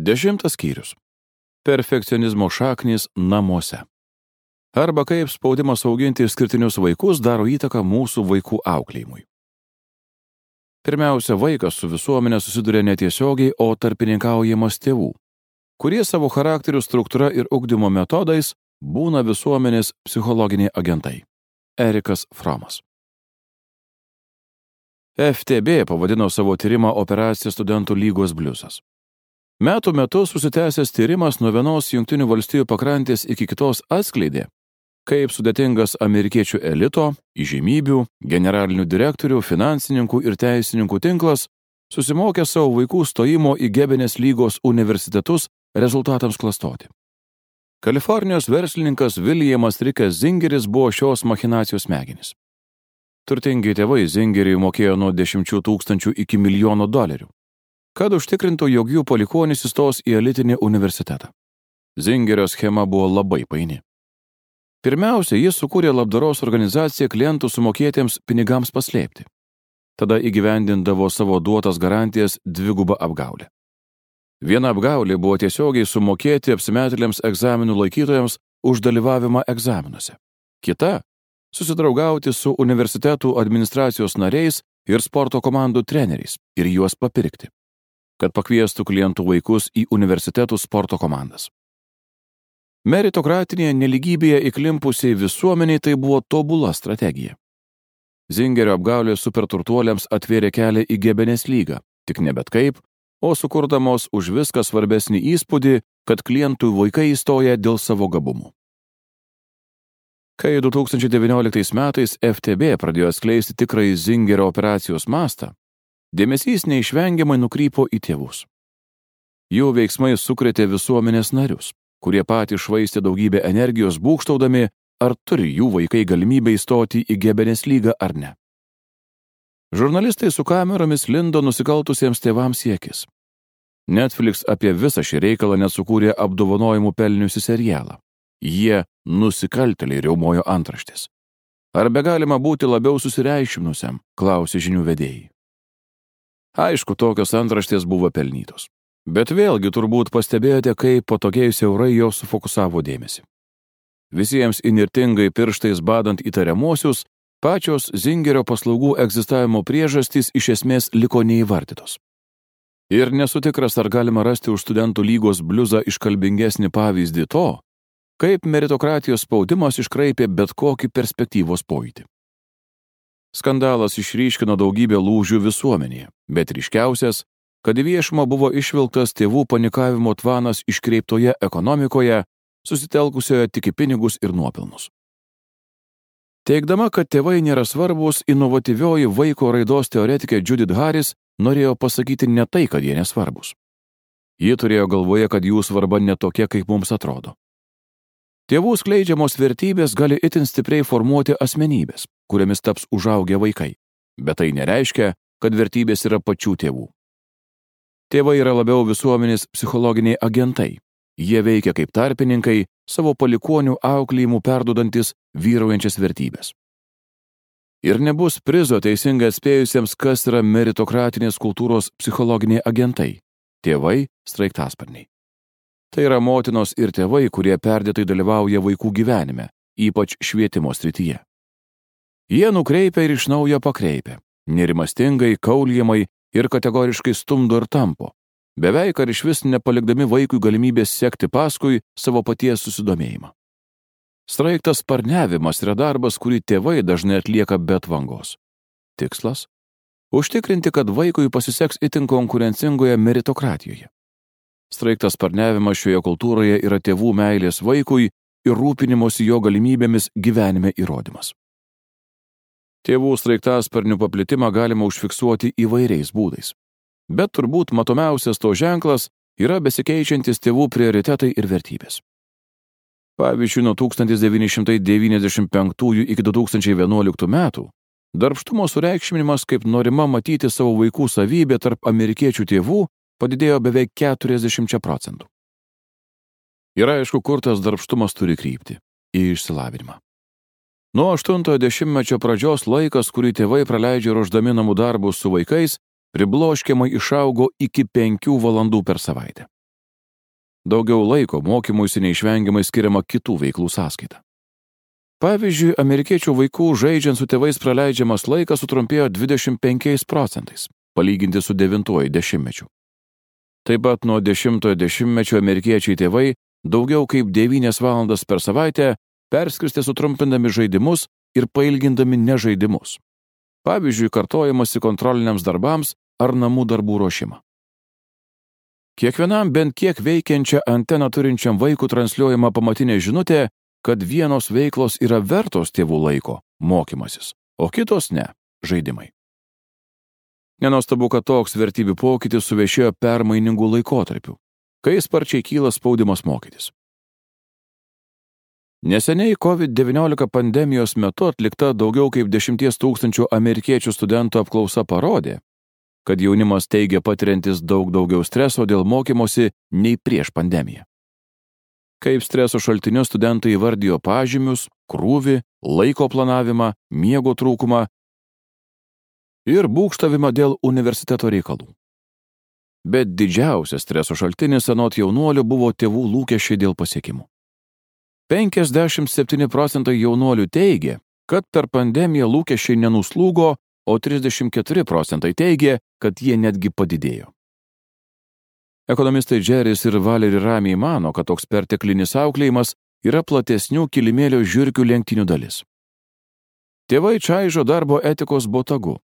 Dešimtas skyrius. Perfekcionizmo šaknis namuose. Arba kaip spaudimas auginti išskirtinius vaikus daro įtaką mūsų vaikų auklėjimui. Pirmiausia, vaikas su visuomenė susiduria netiesiogiai, o tarpininkaujamas tėvų, kurie savo charakterių struktūra ir ugdymo metodais būna visuomenės psichologiniai agentai. Erikas Fromas. FTB pavadino savo tyrimą operacija studentų lygos bliuzas. Metų metus susitęsęs tyrimas nuo vienos Junktinių valstybių pakrantės iki kitos atskleidė, kaip sudėtingas amerikiečių elito, įžymybių, generalinių direktorių, finansininkų ir teisininkų tinklas susimokė savo vaikų stojimo į Gebenės lygos universitetus rezultatams klastoti. Kalifornijos verslininkas Viljamas Rikas Zingeris buvo šios machinacijos smegenis. Turtingi tėvai Zingeriui mokėjo nuo 10 tūkstančių iki milijono dolerių, kad užtikrintų, jog jų palikonis įstos į elitinį universitetą. Zingerio schema buvo labai paini. Pirmiausia, jis sukūrė labdaros organizaciją klientų sumokėtiems pinigams paslėpti. Tada įgyvendindavo savo duotas garantijas dvigubą apgaulę. Viena apgaulė buvo tiesiogiai sumokėti apsimetėliams egzaminų laikytojams už dalyvavimą egzaminuose. Kita susidraugauti su universitetų administracijos nariais ir sporto komandų treneriais ir juos papirkti, kad pakviestų klientų vaikus į universitetų sporto komandas. Meritokratinėje neligybėje įklimpusiai visuomeniai tai buvo tobula strategija. Zingerio apgaulė superturtuoliams atvėrė kelią į gebenės lygą, tik ne bet kaip, o sukurdamos už viską svarbesnį įspūdį, kad klientų vaikai įstoja dėl savo gabumų. Kai 2019 metais FTB pradėjo skleisti tikrąjį Zingerio operacijos mastą, dėmesys neišvengiamai nukrypo į tėvus. Jų veiksmai sukrėtė visuomenės narius, kurie patys švaistė daugybę energijos būkštaudami, ar turi jų vaikai galimybę įstoti į gebenės lygą ar ne. Žurnalistai su kameromis lindo nusikaltusiems tėvams siekis. Netflix apie visą šį reikalą net sukūrė apdovanojimų pelniusi serialą. Jie nusikaltėliai riaumojo antraštės. Ar be galima būti labiau susireiškinusiam, klausė žinių vedėjai. Aišku, tokios antraštės buvo pelnytos. Bet vėlgi turbūt pastebėjote, kaip patogiai siaurai jos sufokusavo dėmesį. Visiems inirtingai pirštais badant įtariamuosius, pačios Zingerio paslaugų egzistavimo priežastys iš esmės liko neįvardytos. Ir nesu tikras, ar galima rasti už studentų lygos bliuzą iškalbingesnį pavyzdį to, kaip meritokratijos spaudimas iškraipė bet kokį perspektyvos pojūtį. Skandalas išryškino daugybę lūžių visuomenėje, bet ryškiausias, kad į viešumą buvo išvilktas tėvų panikavimo tvanas iškreiptoje ekonomikoje, susitelkusioje tik į pinigus ir nuopelnus. Teigdama, kad tėvai nėra svarbus, inovatyvioji vaiko raidos teoretikė Judith Harris norėjo pasakyti ne tai, kad jie nesvarbus. Ji turėjo galvoje, kad jų svarba netokia, kaip mums atrodo. Tėvų skleidžiamos vertybės gali itin stipriai formuoti asmenybės, kuriamis taps užaugę vaikai, bet tai nereiškia, kad vertybės yra pačių tėvų. Tėvai yra labiau visuomenės psichologiniai agentai. Jie veikia kaip tarpininkai, savo palikonių auklėjimų perdudantis vyraujančias vertybės. Ir nebus prizo teisingai atspėjusiems, kas yra meritokratinės kultūros psichologiniai agentai - tėvai, straiktasparniai. Tai yra motinos ir tėvai, kurie perdėtai dalyvauja vaikų gyvenime, ypač švietimo srityje. Jie nukreipia ir iš naujo pakreipia, nerimastingai, kauliamai ir kategoriškai stumdo ir tampo, beveik ar iš vis nepalikdami vaikui galimybės sekti paskui savo paties susidomėjimą. Straiktas parnevimas yra darbas, kurį tėvai dažnai atlieka be tvangos. Tikslas - užtikrinti, kad vaikui pasiseks itin konkurencingoje meritokratijoje. Straiktas sparniavimas šioje kultūroje yra tėvų meilės vaikui ir rūpinimosi jo galimybėmis gyvenime įrodymas. Tėvų straiktasparnių paplitimą galima užfiksuoti įvairiais būdais. Bet turbūt matomiausias to ženklas yra besikeičiantis tėvų prioritetai ir vertybės. Pavyzdžiui, nuo 1995 iki 2011 metų darbštumo sureikšminimas kaip norima matyti savo vaikų savybė tarp amerikiečių tėvų padidėjo beveik 40 procentų. Ir aišku, kur tas darbštumas turi krypti - į išsilavinimą. Nuo 80-mečio pradžios laikas, kurį tėvai praleidžia ruoždami namų darbus su vaikais, pribloškiamai išaugo iki 5 valandų per savaitę. daugiau laiko mokymuisi neišvengiamai skiriama kitų veiklų sąskaita. Pavyzdžiui, amerikiečių vaikų žaidžiant su tėvais praleidžiamas laikas sutrumpėjo 25 procentais, palyginti su 9-ojo dešimtmečiu. Taip pat nuo 10-ojo dešimtmečio amerikiečiai tėvai daugiau kaip 9 valandas per savaitę perskirstė sutrumpindami žaidimus ir pailgindami nežaidimus. Pavyzdžiui, kartojamasi kontroliniams darbams ar namų darbų ruošimą. Kiekvienam bent kiek veikiančią anteną turinčiam vaikų transliuojama pamatinė žinutė kad vienos veiklos yra vertos tėvų laiko - mokymasis, o kitos ne - žaidimai. Nenostabu, kad toks vertybių pokytis suvešėjo permainingų laikotarpių, kai sparčiai kyla spaudimas mokytis. Neseniai COVID-19 pandemijos metu atlikta daugiau kaip 10 tūkstančių amerikiečių studentų apklausa parodė, kad jaunimas teigia patiriantis daug daugiau streso dėl mokymosi nei prieš pandemiją. Kaip streso šaltinius studentai įvardijo pažymius, krūvį, laiko planavimą, miego trūkumą ir būkštavimą dėl universiteto reikalų. Bet didžiausias streso šaltinis anot jaunuolių buvo tėvų lūkesčiai dėl pasiekimų. 57 procentai jaunuolių teigia, kad per pandemiją lūkesčiai nenuslūgo, o 34 procentai teigia, kad jie netgi padidėjo. Ekonomistai Džeris ir Valeri ramiai mano, kad toks perteklinis auklėjimas yra platesnių kilimėlio žiūrkių lenktynių dalis. Tėvai čaižo darbo etikos botagu,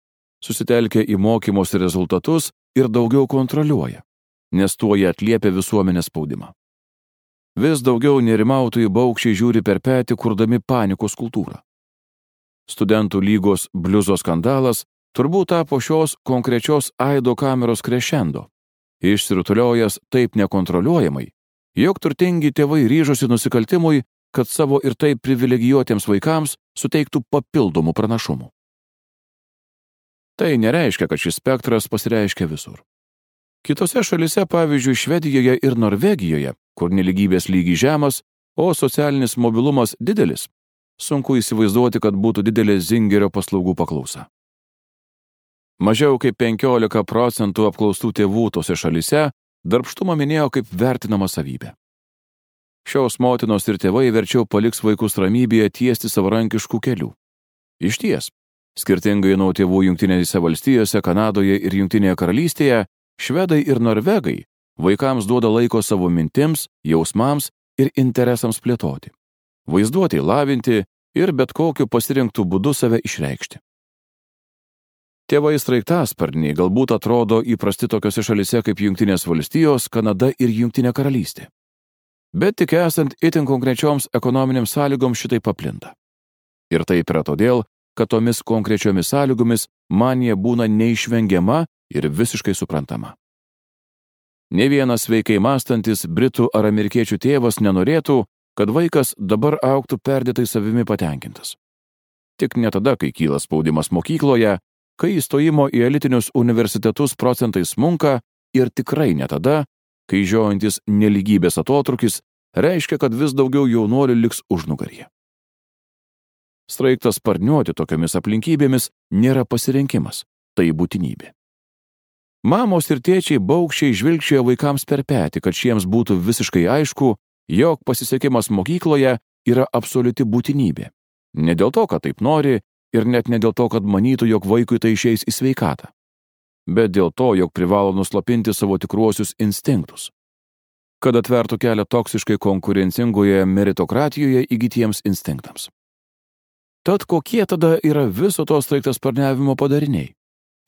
susitelkia į mokymus rezultatus ir daugiau kontroliuoja, nes tuo jie atliepia visuomenės spaudimą. Vis daugiau nerimautojų baukščiai žiūri per petį, kurdami panikos kultūrą. Studentų lygos bliuzo skandalas turbūt tapo šios konkrečios aido kameros krešendo išsirutuliojęs taip nekontroliuojamai, jog turtingi tėvai ryžosi nusikaltimui, kad savo ir taip privilegijuotiems vaikams suteiktų papildomų pranašumų. Tai nereiškia, kad šis spektras pasireiškia visur. Kitose šalise, pavyzdžiui, Švedijoje ir Norvegijoje, kur neligybės lygiai žemas, o socialinis mobilumas didelis, sunku įsivaizduoti, kad būtų didelė zingerio paslaugų paklausa. Mažiau kaip 15 procentų apklaustų tėvų tose šalise darbštumą minėjo kaip vertinama savybė. Šios motinos ir tėvai verčiau paliks vaikus ramybėje tiesti savarankiškų kelių. Iš ties, skirtingai nuo tėvų Junktinėse valstijose, Kanadoje ir Junktinėje karalystėje, švedai ir norvegai vaikams duoda laiko savo mintims, jausmams ir interesams plėtoti, vaizduoti, lavinti ir bet kokiu pasirinktų būdu save išreikšti. Tėvai straiktasparniai galbūt atrodo įprasti tokiose šalise kaip Junktinės valstijos, Kanada ir Junktinė karalystė. Bet tik esant itin konkrečioms ekonominėms sąlygoms šitai paplinta. Ir taip yra todėl, kad tomis konkrečiomis sąlygomis manija būna neišvengiama ir visiškai suprantama. Ne vienas sveikai mąstantis britų ar amerikiečių tėvas nenorėtų, kad vaikas dabar auktų perdėtai savimi patenkintas. Tik ne tada, kai kyla spaudimas mokykloje, kai įstojimo į elitinius universitetus procentai smunka ir tikrai ne tada, kai žiojantis neligybės atotrukis reiškia, kad vis daugiau jaunuolių liks užnugaryje. Straiktas sparniuoti tokiamis aplinkybėmis nėra pasirinkimas, tai būtinybė. Mamos ir tėčiai baukščiai žvilgčioja vaikams per petį, kad šiems būtų visiškai aišku, jog pasisekimas mokykloje yra absoliuti būtinybė. Ne dėl to, kad taip nori, ir net ne dėl to, kad manytų, jog vaikui tai išeis į sveikatą, bet dėl to, jog privalo nuslapinti savo tikruosius instinktus, kad atvertų kelią toksiškai konkurencingoje meritokratijoje įgytiems instinktams. Tad kokie tada yra viso to straiktas parniavimo padariniai?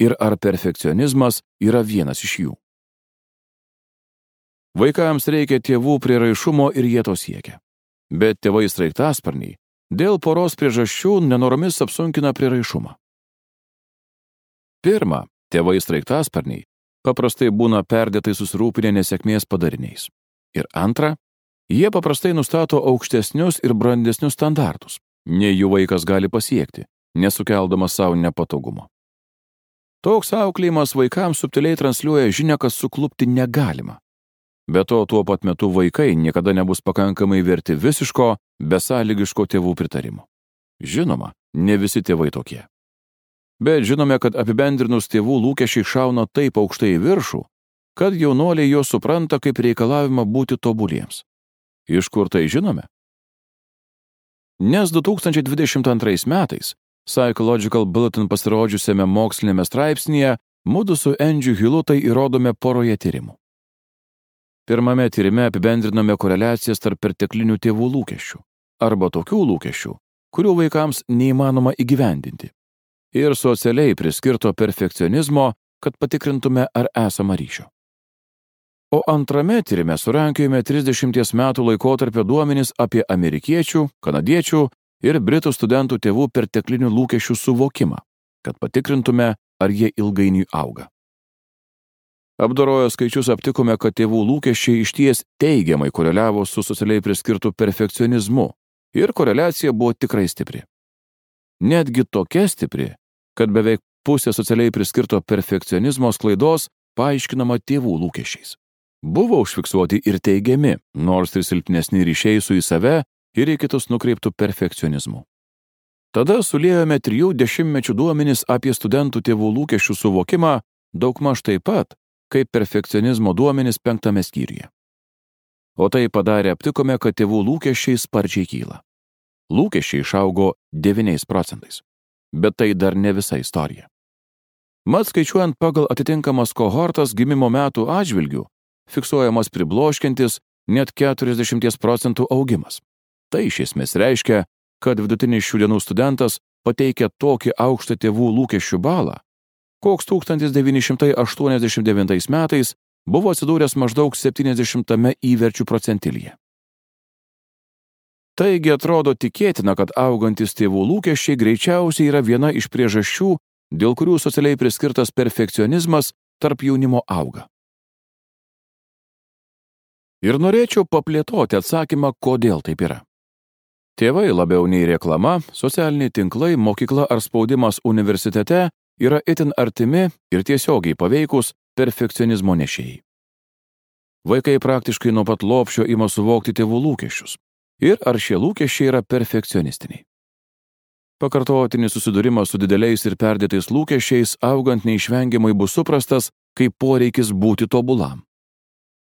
Ir ar perfekcionizmas yra vienas iš jų? Vaikams reikia tėvų priraišumo ir jie to siekia. Bet tėvai straiktasparniai dėl poros priežasčių nenoromis apsunkina priraišumą. Pirma, tėvai straiktasparniai paprastai būna perdėtai susirūpinę nesėkmės padariniais. Ir antra, jie paprastai nustato aukštesnius ir brandesnius standartus, nei jų vaikas gali pasiekti, nesukeldamas savo nepatogumo. Toks auklėjimas vaikams subtiliai transliuoja žinę, kad suklupti negalima. Be to, tuo pat metu vaikai niekada nebus pakankamai verti visiško, besąlygiško tėvų pritarimo. Žinoma, ne visi tėvai tokie. Bet žinome, kad apibendrinus tėvų lūkesčiai šauna taip aukštai į viršų, kad jaunuoliai jo supranta kaip reikalavimą būti tobuliems. Iš kur tai žinome? Nes 2022 metais Psychological Bulletin pasirodžiusiame mokslinėme straipsnėje mudu su Andrew Hillu tai įrodome poroje tyrimų. Pirmame tyrime apibendrinome koreliacijas tarp perteklinių tėvų lūkesčių arba tokių lūkesčių, kurių vaikams neįmanoma įgyvendinti, ir socialiai priskirto perfekcionizmo, kad patikrintume, ar esama ryšio. O antrame tyrime surankiojame 30 metų laikotarpio duomenys apie amerikiečių, kanadiečių ir britų studentų tėvų perteklinių lūkesčių suvokimą, kad patikrintume, ar jie ilgainiui auga. Apdorojo skaičius aptikome, kad tėvų lūkesčiai išties teigiamai koreliavo su socialiai priskirtu perfekcionizmu ir koreliacija buvo tikrai stipri. Netgi tokia stipri, kad beveik pusė socialiai priskirto perfekcionizmo sklaidos paaiškinama tėvų lūkesčiais. Buvo užfiksuoti ir teigiami, nors ir silpnesni ryšiai su į save ir į kitus nukreiptų perfekcionizmu. Tada suliejome trijų dešimtmečių duomenis apie studentų tėvų lūkesčių suvokimą daugmaž taip pat, kaip perfekcionizmo duomenys penktame skyriuje. O tai padarė aptikome, kad tėvų lūkesčiai sparčiai kyla. Lūkesčiai išaugo 9 procentais. Bet tai dar ne visa istorija. Mat skaičiuojant pagal atitinkamas kohortas gimimo metų atžvilgių, fiksuojamas pribloškintis net 40 procentų augimas. Tai iš esmės reiškia, kad vidutinis šių dienų studentas pateikia tokį aukštą tėvų lūkesčių balą, koks 1989 metais buvo atsidūręs maždaug 70 įverčių procentilyje. Taigi atrodo tikėtina, kad augantis tėvų lūkesčiai greičiausiai yra viena iš priežasčių, dėl kurių socialiai priskirtas perfekcionizmas tarp jaunimo auga. Ir norėčiau paplėtoti atsakymą, kodėl taip yra. Tėvai labiau nei reklama, socialiniai tinklai, mokykla ar spaudimas universitete yra itin artimi ir tiesiogiai paveikus perfekcionizmo nešėjai. Vaikai praktiškai nuo pat lopšio ima suvokti tėvų lūkesčius ir ar šie lūkesčiai yra perfekcionistiniai. Pakartotinis susidūrimas su dideliais ir perdėtais lūkesčiais augant neišvengiamai bus suprastas kaip poreikis būti tobulam.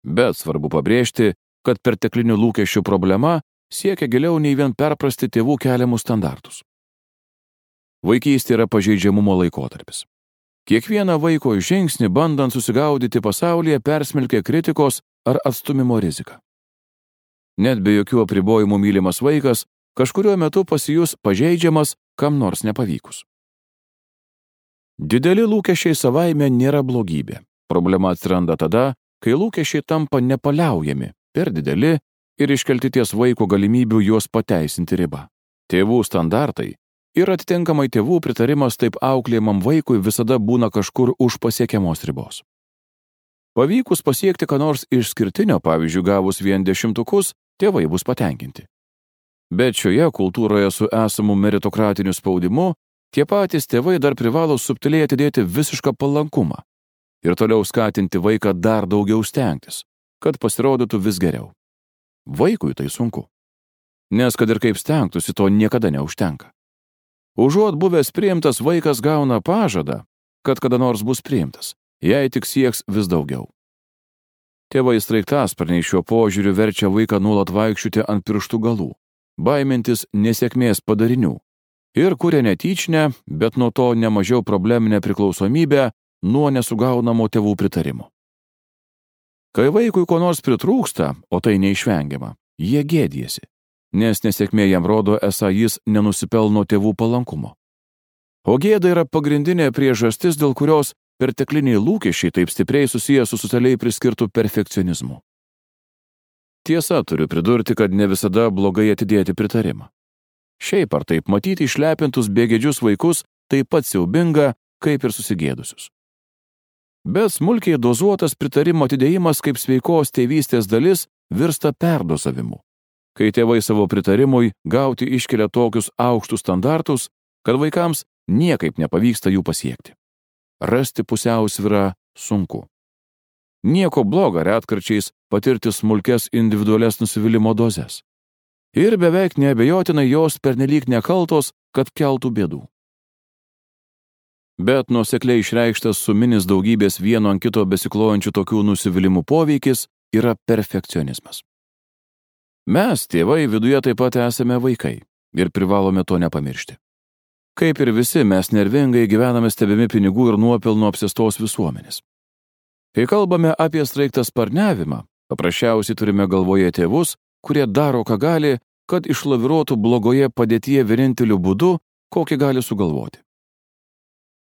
Bet svarbu pabrėžti, kad perteklinių lūkesčių problema siekia giliau nei vien perprasti tėvų keliamus standartus. Vaikystė yra pažeidžiamumo laikotarpis. Kiekvieną vaiko žingsnį bandant susigaudyti pasaulyje persmelkia kritikos ar atstumimo rizika. Net be jokių apribojimų mylimas vaikas kažkurio metu pasijus pažeidžiamas kam nors nepavykus. Dideli lūkesčiai savaime nėra blogybė. Problema atsiranda tada, kai lūkesčiai tampa nepaliaujami, per dideli ir iškelti ties vaiko galimybių juos pateisinti ribą. Tėvų standartai ir atitinkamai tėvų pritarimas taip auklėjimam vaikui visada būna kažkur už pasiekiamos ribos. Pavykus pasiekti ką nors išskirtinio, pavyzdžiui, gavus vien dešimtukus, tėvai bus patenkinti. Bet šioje kultūroje su esamu meritokratiniu spaudimu tie patys tėvai dar privalo subtiliai atidėti visišką palankumą ir toliau skatinti vaiką dar daugiau stengtis, kad pasirodytų vis geriau. Vaikui tai sunku. Nes kad ir kaip stengtųsi, to niekada neužtenka. Užuot buvęs priimtas vaikas gauna pažadą, kad kada nors bus priimtas, jei tik sieks vis daugiau. Tėvai straiktasparniai šiuo požiūriu verčia vaiką nuolat vaikščioti ant pirštų galų, baimintis nesėkmės padarinių ir kuria netyčinę, bet nuo to nemažiau probleminę priklausomybę nuo nesugaunamo tėvų pritarimo. Kai vaikui ko nors pritrūksta, o tai neišvengiama, jie gėdėsi nes nesėkmė jam rodo, esą jis nenusipelno tėvų palankumo. O gėda yra pagrindinė priežastis, dėl kurios pertekliniai lūkesčiai taip stipriai susiję su socialiai priskirtų perfekcionizmu. Tiesa, turiu pridurti, kad ne visada blogai atidėti pritarimą. Šiaip ar taip matyti išlepintus bėgėdžius vaikus taip pat siaubinga, kaip ir susigėdusius. Bet smulkiai dozuotas pritarimo atidėjimas kaip sveikos tėvystės dalis virsta perdosavimu kai tėvai savo pritarimui gauti iškelia tokius aukštus standartus, kad vaikams niekaip nepavyksta jų pasiekti. Rasti pusiausvyrą sunku. Nieko bloga retkarčiais patirti smulkes individualias nusivylimų dozes. Ir beveik neabejotinai jos pernelyg nekaltos, kad keltų bėdų. Bet nuosekliai išreikštas suminis daugybės vieno ant kito besiklojančių tokių nusivylimų poveikis yra perfekcionizmas. Mes, tėvai, viduje taip pat esame vaikai ir privalome to nepamiršti. Kaip ir visi, mes nervingai gyvename stebimi pinigų ir nuopelnų apsistos visuomenės. Kai kalbame apie straiktą sparniavimą, paprasčiausiai turime galvoje tėvus, kurie daro, ką gali, kad išlaviruotų blogoje padėtyje vieninteliu būdu, kokį gali sugalvoti.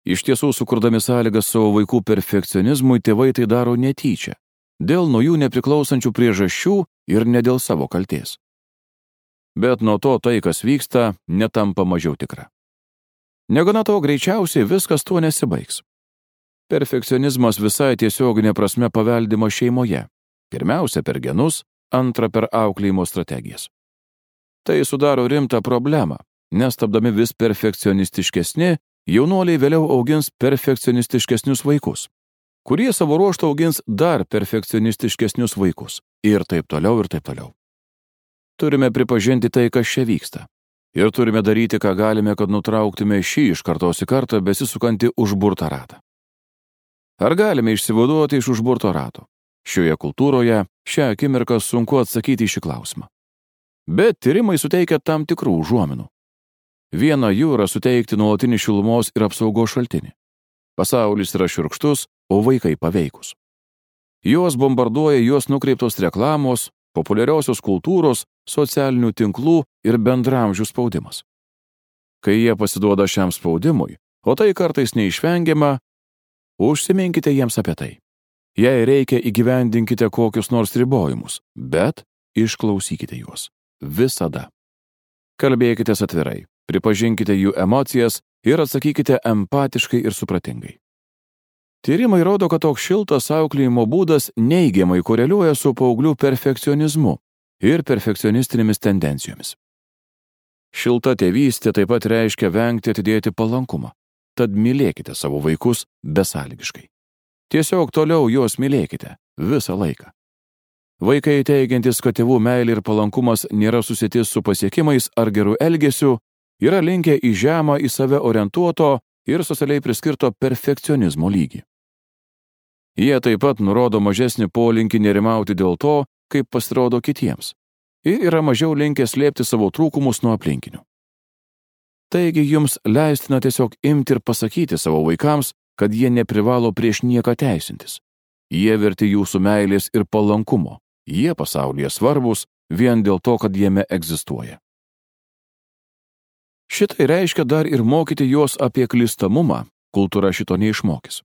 Iš tiesų, sukurdami sąlygas savo vaikų perfekcionizmui, tėvai tai daro netyčia, dėl nuo jų nepriklausančių priežasčių ir ne dėl savo kalties. Bet nuo to tai, kas vyksta, netampa mažiau tikra. Negana to, greičiausiai viskas tuo nesibaigs. Perfekcionizmas visai tiesioginė prasme paveldimo šeimoje. Pirmiausia per genus, antra per auklėjimo strategijas. Tai sudaro rimtą problemą, nes tapdami vis perfekcionistiškesni, jaunuoliai vėliau augins perfekcionistiškesnius vaikus, kurie savo ruoštų augins dar perfekcionistiškesnius vaikus ir taip toliau ir taip toliau. Turime pripažinti tai, kas čia vyksta. Ir turime daryti, ką galime, kad nutrauktume šį iš kartos į kartą besisukantį užburtą ratą. Ar galime išsivaduoti iš užburto rato? Šioje kultūroje šią akimirką sunku atsakyti į šį klausimą bet tyrimai suteikia tam tikrų užuominų. Viena jų yra suteikti nuolatinį šilumos ir apsaugos šaltinį. Pasaulis yra širkštus, o vaikai paveikus. Juos bombarduoja juos nukreiptos reklamos, populiariosios kultūros, socialinių tinklų ir bendramžių spaudimas. Kai jie pasiduoda šiam spaudimui, o tai kartais neišvengiama, užsiminkite jiems apie tai. Jei reikia, įgyvendinkite kokius nors ribojimus, bet išklausykite juos. Visada. Kalbėkite atvirai, pripažinkite jų emocijas ir atsakykite empatiškai ir supratingai. Tyrimai rodo, kad toks šiltas auklėjimo būdas neigiamai koreliuoja su paauglių perfekcionizmu ir perfekcionistinėmis tendencijomis. Šilta tėvystė taip pat reiškia vengti atidėti palankumą, tad mylėkite savo vaikus besąlygiškai. Tiesiog toliau juos mylėkite visą laiką. Vaikai teigiantis, kad tėvų meilė ir palankumas nėra susiti su pasiekimais ar gerų elgesių, yra linkę į žemą į save orientuoto ir socialiai priskirto perfekcionizmo lygį. Jie taip pat nurodo mažesnį polinkį nerimauti dėl to, kaip pasirodo kitiems, ir yra mažiau linkę slėpti savo trūkumus nuo aplinkinių. Taigi jums leistina tiesiog imti ir pasakyti savo vaikams, kad jie neprivalo prieš nieką teisintis. Jie verti jūsų meilės ir palankumo, Jie pasaulyje svarbus vien dėl to, kad jame egzistuoja. Šitai reiškia dar ir mokyti juos apie klistamumą, kultūra šito neišmokys.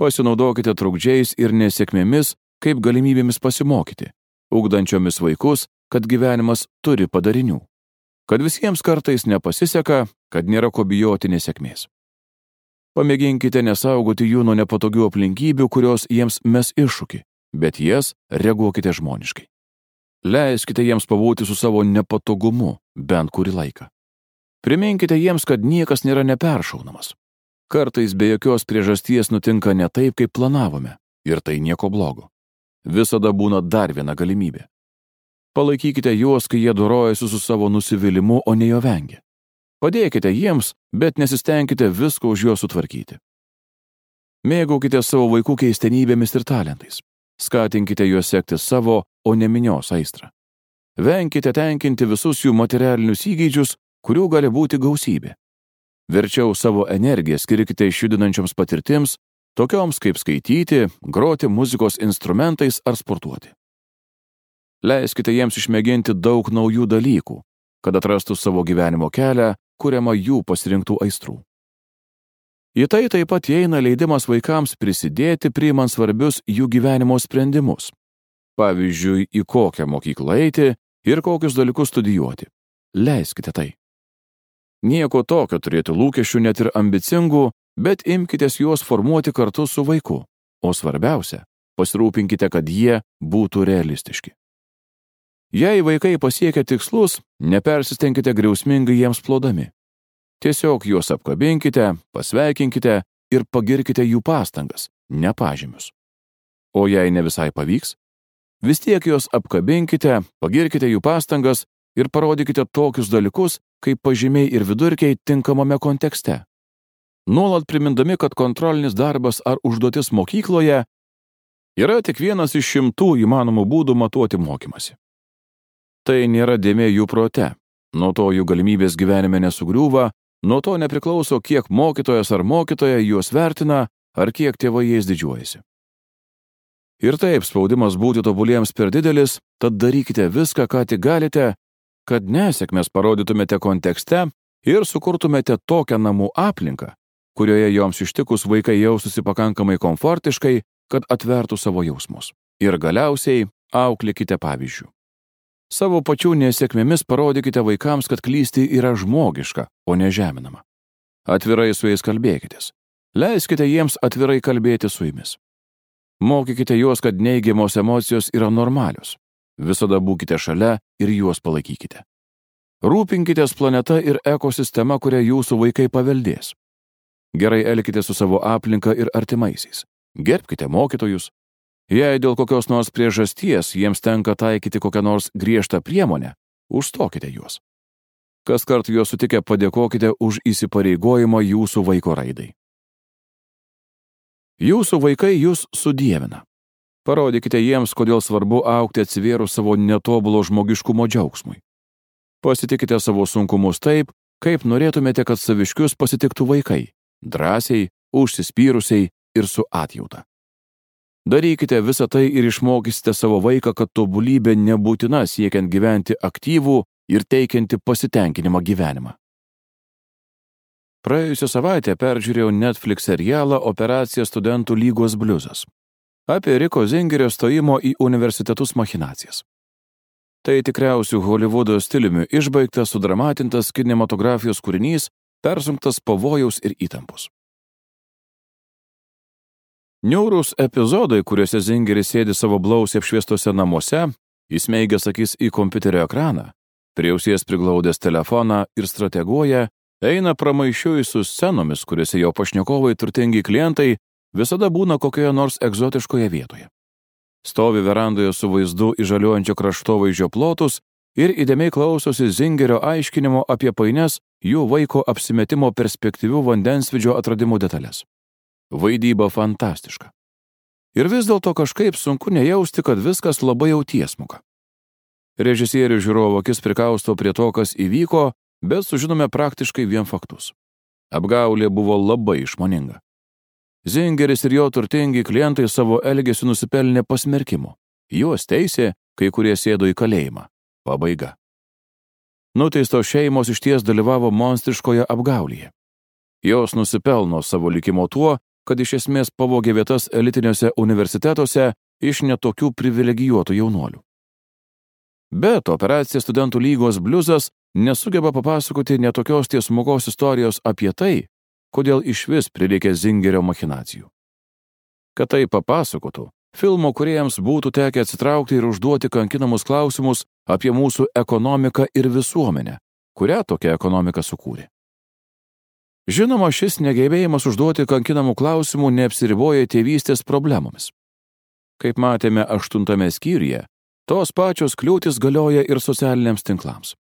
Pasinaudokite trukdžiais ir nesėkmėmis kaip galimybėmis pasimokyti, ugdančiomis vaikus, kad gyvenimas turi padarinių, kad visiems kartais nepasiseka, kad nėra ko bijoti nesėkmės. Pamėginkite nesaugoti jų nuo nepatogių aplinkybių, kurios jiems mes iššūkį, bet jas reaguokite žmoniškai. Leiskite jiems pabūti su savo nepatogumu bent kurį laiką. Priminkite jiems, kad niekas nėra neperšaunamas. Kartais be jokios priežasties nutinka ne taip, kaip planavome, ir tai nieko blogo. Visada būna dar viena galimybė. Palaikykite juos, kai jie dorojasi su savo nusivylimu, o ne jo vengia. Padėkite jiems, bet nesistengkite visko už juos sutvarkyti. Mėgaukite savo vaikų keistenybėmis ir talentais. Skatinkite juos sekti savo, o ne minios aistrą. Venkite tenkinti visus jų materialinius įgeidžius, kurių gali būti gausybė. Verčiau savo energiją skirkite išjudinančioms patirtims, tokioms kaip skaityti, groti muzikos instrumentais ar sportuoti. Leiskite jiems išmėginti daug naujų dalykų, kad atrastų savo gyvenimo kelią, kuriamą jų pasirinktų aistrų. Į tai taip pat įeina leidimas vaikams prisidėti priimant svarbius jų gyvenimo sprendimus. Pavyzdžiui, į kokią mokyklą eiti ir kokius dalykus studijuoti. Leiskite tai. Nieko tokio turėti lūkesčių net ir ambicingų, bet imkitės juos formuoti kartu su vaiku. O svarbiausia, pasirūpinkite, kad jie būtų realistiški. Jei vaikai pasiekia tikslus, nepersistengkite griausmingai jiems plodami. Tiesiog juos apkabinkite, pasveikinkite ir pagirkite jų pastangas, ne pažymius. O jei ne visai pavyks, vis tiek juos apkabinkite, pagirkite jų pastangas ir parodykite tokius dalykus, kaip pažymiai ir vidurkiai tinkamame kontekste. nuolat primindami, kad kontrolinis darbas ar užduotis mokykloje yra tik vienas iš šimtų įmanomų būdų matuoti mokymasi. Tai nėra dėmė jų prote, nuo to jų galimybės gyvenime nesugriūva, nuo to nepriklauso, kiek mokytojas ar mokytoja juos vertina, ar kiek tėvai jais didžiuojasi. Ir taip, spaudimas būti tobuliems per didelis, tad darykite viską, ką tik galite, kad nesėkmės parodytumėte kontekste ir sukurtumėte tokią namų aplinką, kurioje joms ištikus vaikai jaustųsi pakankamai komfortiškai, kad atvertų savo jausmus. Ir galiausiai auklėkite pavyzdžių. Savo pačių nesėkmėmis parodykite vaikams, kad klysti yra žmogiška, o ne žeminama. Atvirai su jais kalbėkitės. Leiskite jiems atvirai kalbėti su jumis. Mokykite juos, kad neigiamos emocijos yra normalios. Visada būkite šalia ir juos palaikykite. Rūpinkitės planeta ir ekosistema, kurią jūsų vaikai paveldės. Gerai elkite su savo aplinka ir artimaisiais. Gerbkite mokytojus. Jei dėl kokios nors priežasties jiems tenka taikyti kokią nors griežtą priemonę, užstokite juos. Kas kart juos sutikę padėkokite už įsipareigojimą jūsų vaiko raidai. Jūsų vaikai jūs sudėvina. Parodykite jiems, kodėl svarbu aukti atsivėrus savo netobulo žmogiškumo džiaugsmui. Pasitikite savo sunkumus taip, kaip norėtumėte, kad saviškius pasitiktų vaikai - drąsiai, užsispyrusiai ir su atjauta. Darykite visą tai ir išmokysite savo vaiką, kad tobulybė nebūtina siekiant gyventi aktyvų ir teikianti pasitenkinimą gyvenimą. Praėjusią savaitę peržiūrėjau Netflix serialą Operacija studentų lygos bliuzas apie Riko Zingerio stojimo į universitetus machinacijas. Tai tikriausių Hollywoodo stiliumi išbaigtas, sudramatintas kinematografijos kūrinys, persunktas pavojaus ir įtampos. Niaurūs epizodai, kuriuose Zingeris sėdi savo blausiai apšviestose namuose, įsmeigęs akis į kompiuterio ekraną, prie ausies priglaudęs telefoną ir strateguoja, eina pramaišiui su scenomis, kuriuose jo pašnekovai turtingi klientai visada būna kokioje nors egzotiškoje vietoje. Stovi verandoje su vaizdu į žaliuojančio kraštovaizdžio plotus ir įdėmiai klausosi Zingerio aiškinimo apie paines jų vaiko apsimetimo perspektyvių vandensvidžio atradimų detalės. Vaidyba fantastiška. Ir vis dėlto kažkaip sunku nejausti, kad viskas labai jau tiesmuka. Režisierius žiūrovo akis prikausto prie to, kas įvyko, bet sužinome praktiškai vien faktus. Apgaulė buvo labai išmoninga. Zingeris ir jo turtingi klientai savo elgesiu nusipelnė pasmerkimo. Juos teisė, kai kurie sėdo į kalėjimą. Pabaiga. Nuteistos šeimos iš ties dalyvavo monstriškoje apgaulyje. Jos nusipelno savo likimo tuo, kad iš esmės pavogė vietas elitiniuose universitetuose iš netokių privilegijuotų jaunuolių. Bet operacija studentų lygos bliuzas nesugeba papasakoti netokios tiesmukos istorijos apie tai, kodėl iš vis prireikė Zingerio machinacijų. Kad tai papasakotų, filmo kuriejams būtų tekę atsitraukti ir užduoti kankinamus klausimus apie mūsų ekonomiką ir visuomenę, kurią tokia ekonomika sukūrė. Žinoma, šis negebėjimas užduoti kankinamų klausimų neapsiriboja tėvystės problemomis. Kaip matėme aštuntame skyriuje, tos pačios kliūtis galioja ir socialiniams tinklams.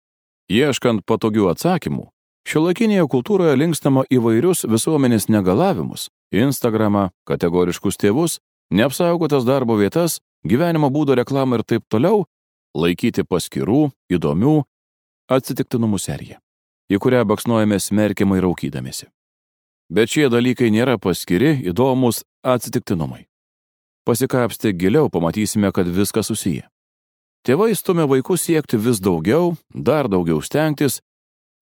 Ieškant patogių atsakymų, Šiuolaikinėje kultūroje linkstama įvairius visuomenės negalavimus - Instagramą, kategoriškus tėvus, neapsaugotas darbo vietas, gyvenimo būdo reklamą ir taip toliau - laikyti paskirų, įdomių, atsitiktinumų seriją, į kurią baksnuojame smerkiamai raukydamėsi. Bet šie dalykai nėra paskiri, įdomus atsitiktinumai. Pasikapstę giliau pamatysime, kad viskas susiję. Tėvai stumia vaikus siekti vis daugiau, dar daugiau stengtis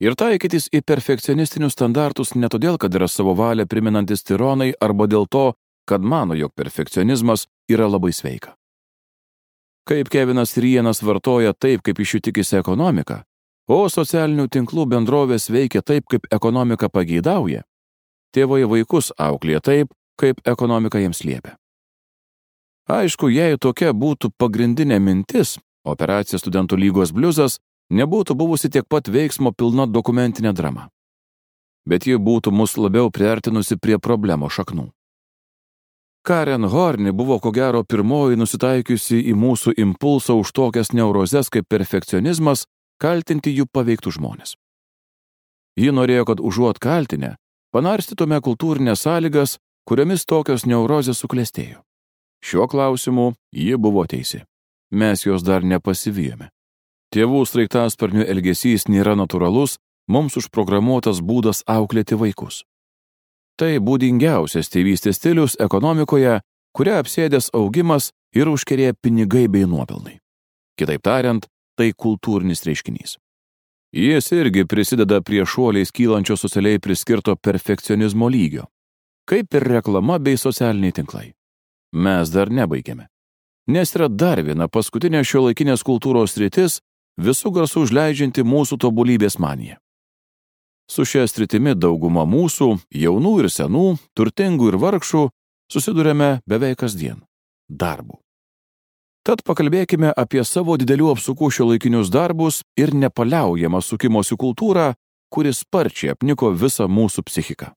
ir taikytis į perfekcionistinius standartus ne todėl, kad yra savo valią priminantis tironai arba dėl to, kad mano, jog perfekcionizmas yra labai sveika. Kaip Kevinas Rienas vartoja taip, kaip iš jų tikisi ekonomika, o socialinių tinklų bendrovės veikia taip, kaip ekonomika pageidauja, tėvai vaikus auklė taip, kaip ekonomika jiems liepia. Aišku, jei tokia būtų pagrindinė mintis, operacija studentų lygos bliuzas nebūtų buvusi tiek pat veiksmo pilna dokumentinė drama. Bet ji būtų mus labiau priartinusi prie problemo šaknų. Karen Horni buvo ko gero pirmoji nusitaikiusi į mūsų impulsą už tokias neurozes kaip perfekcionizmas kaltinti jų paveiktų žmonės. Ji norėjo, kad užuot kaltinę, panarstytume kultūrinės sąlygas, kuriomis tokios neurozės suklestėjo. Šiuo klausimu ji buvo teisi. Mes jos dar nepasivijome. Tėvų straiktasparnių elgesys nėra natūralus, mums užprogramuotas būdas auklėti vaikus. Tai būdingiausias tėvystės stilius ekonomikoje, kuria apsėdęs augimas ir užkerė pinigai bei nuopelnai. Kitaip tariant, tai kultūrinis reiškinys. Jis irgi prisideda prie šuoliais kylančio socialiai priskirto perfekcionizmo lygio, kaip ir reklama bei socialiniai tinklai. Mes dar nebaigėme. Nes yra dar viena paskutinė šio laikinės kultūros rytis, visų garsų užleidžianti mūsų tobulybės maniją. Su šia stritimi dauguma mūsų, jaunų ir senų, turtingų ir vargšų, susidurėme beveik kasdien - darbu. Tad pakalbėkime apie savo didelių apsukų šio laikinius darbus ir nepaliaujamą sukimosi kultūrą, kuris sparčiai apniko visą mūsų psichiką.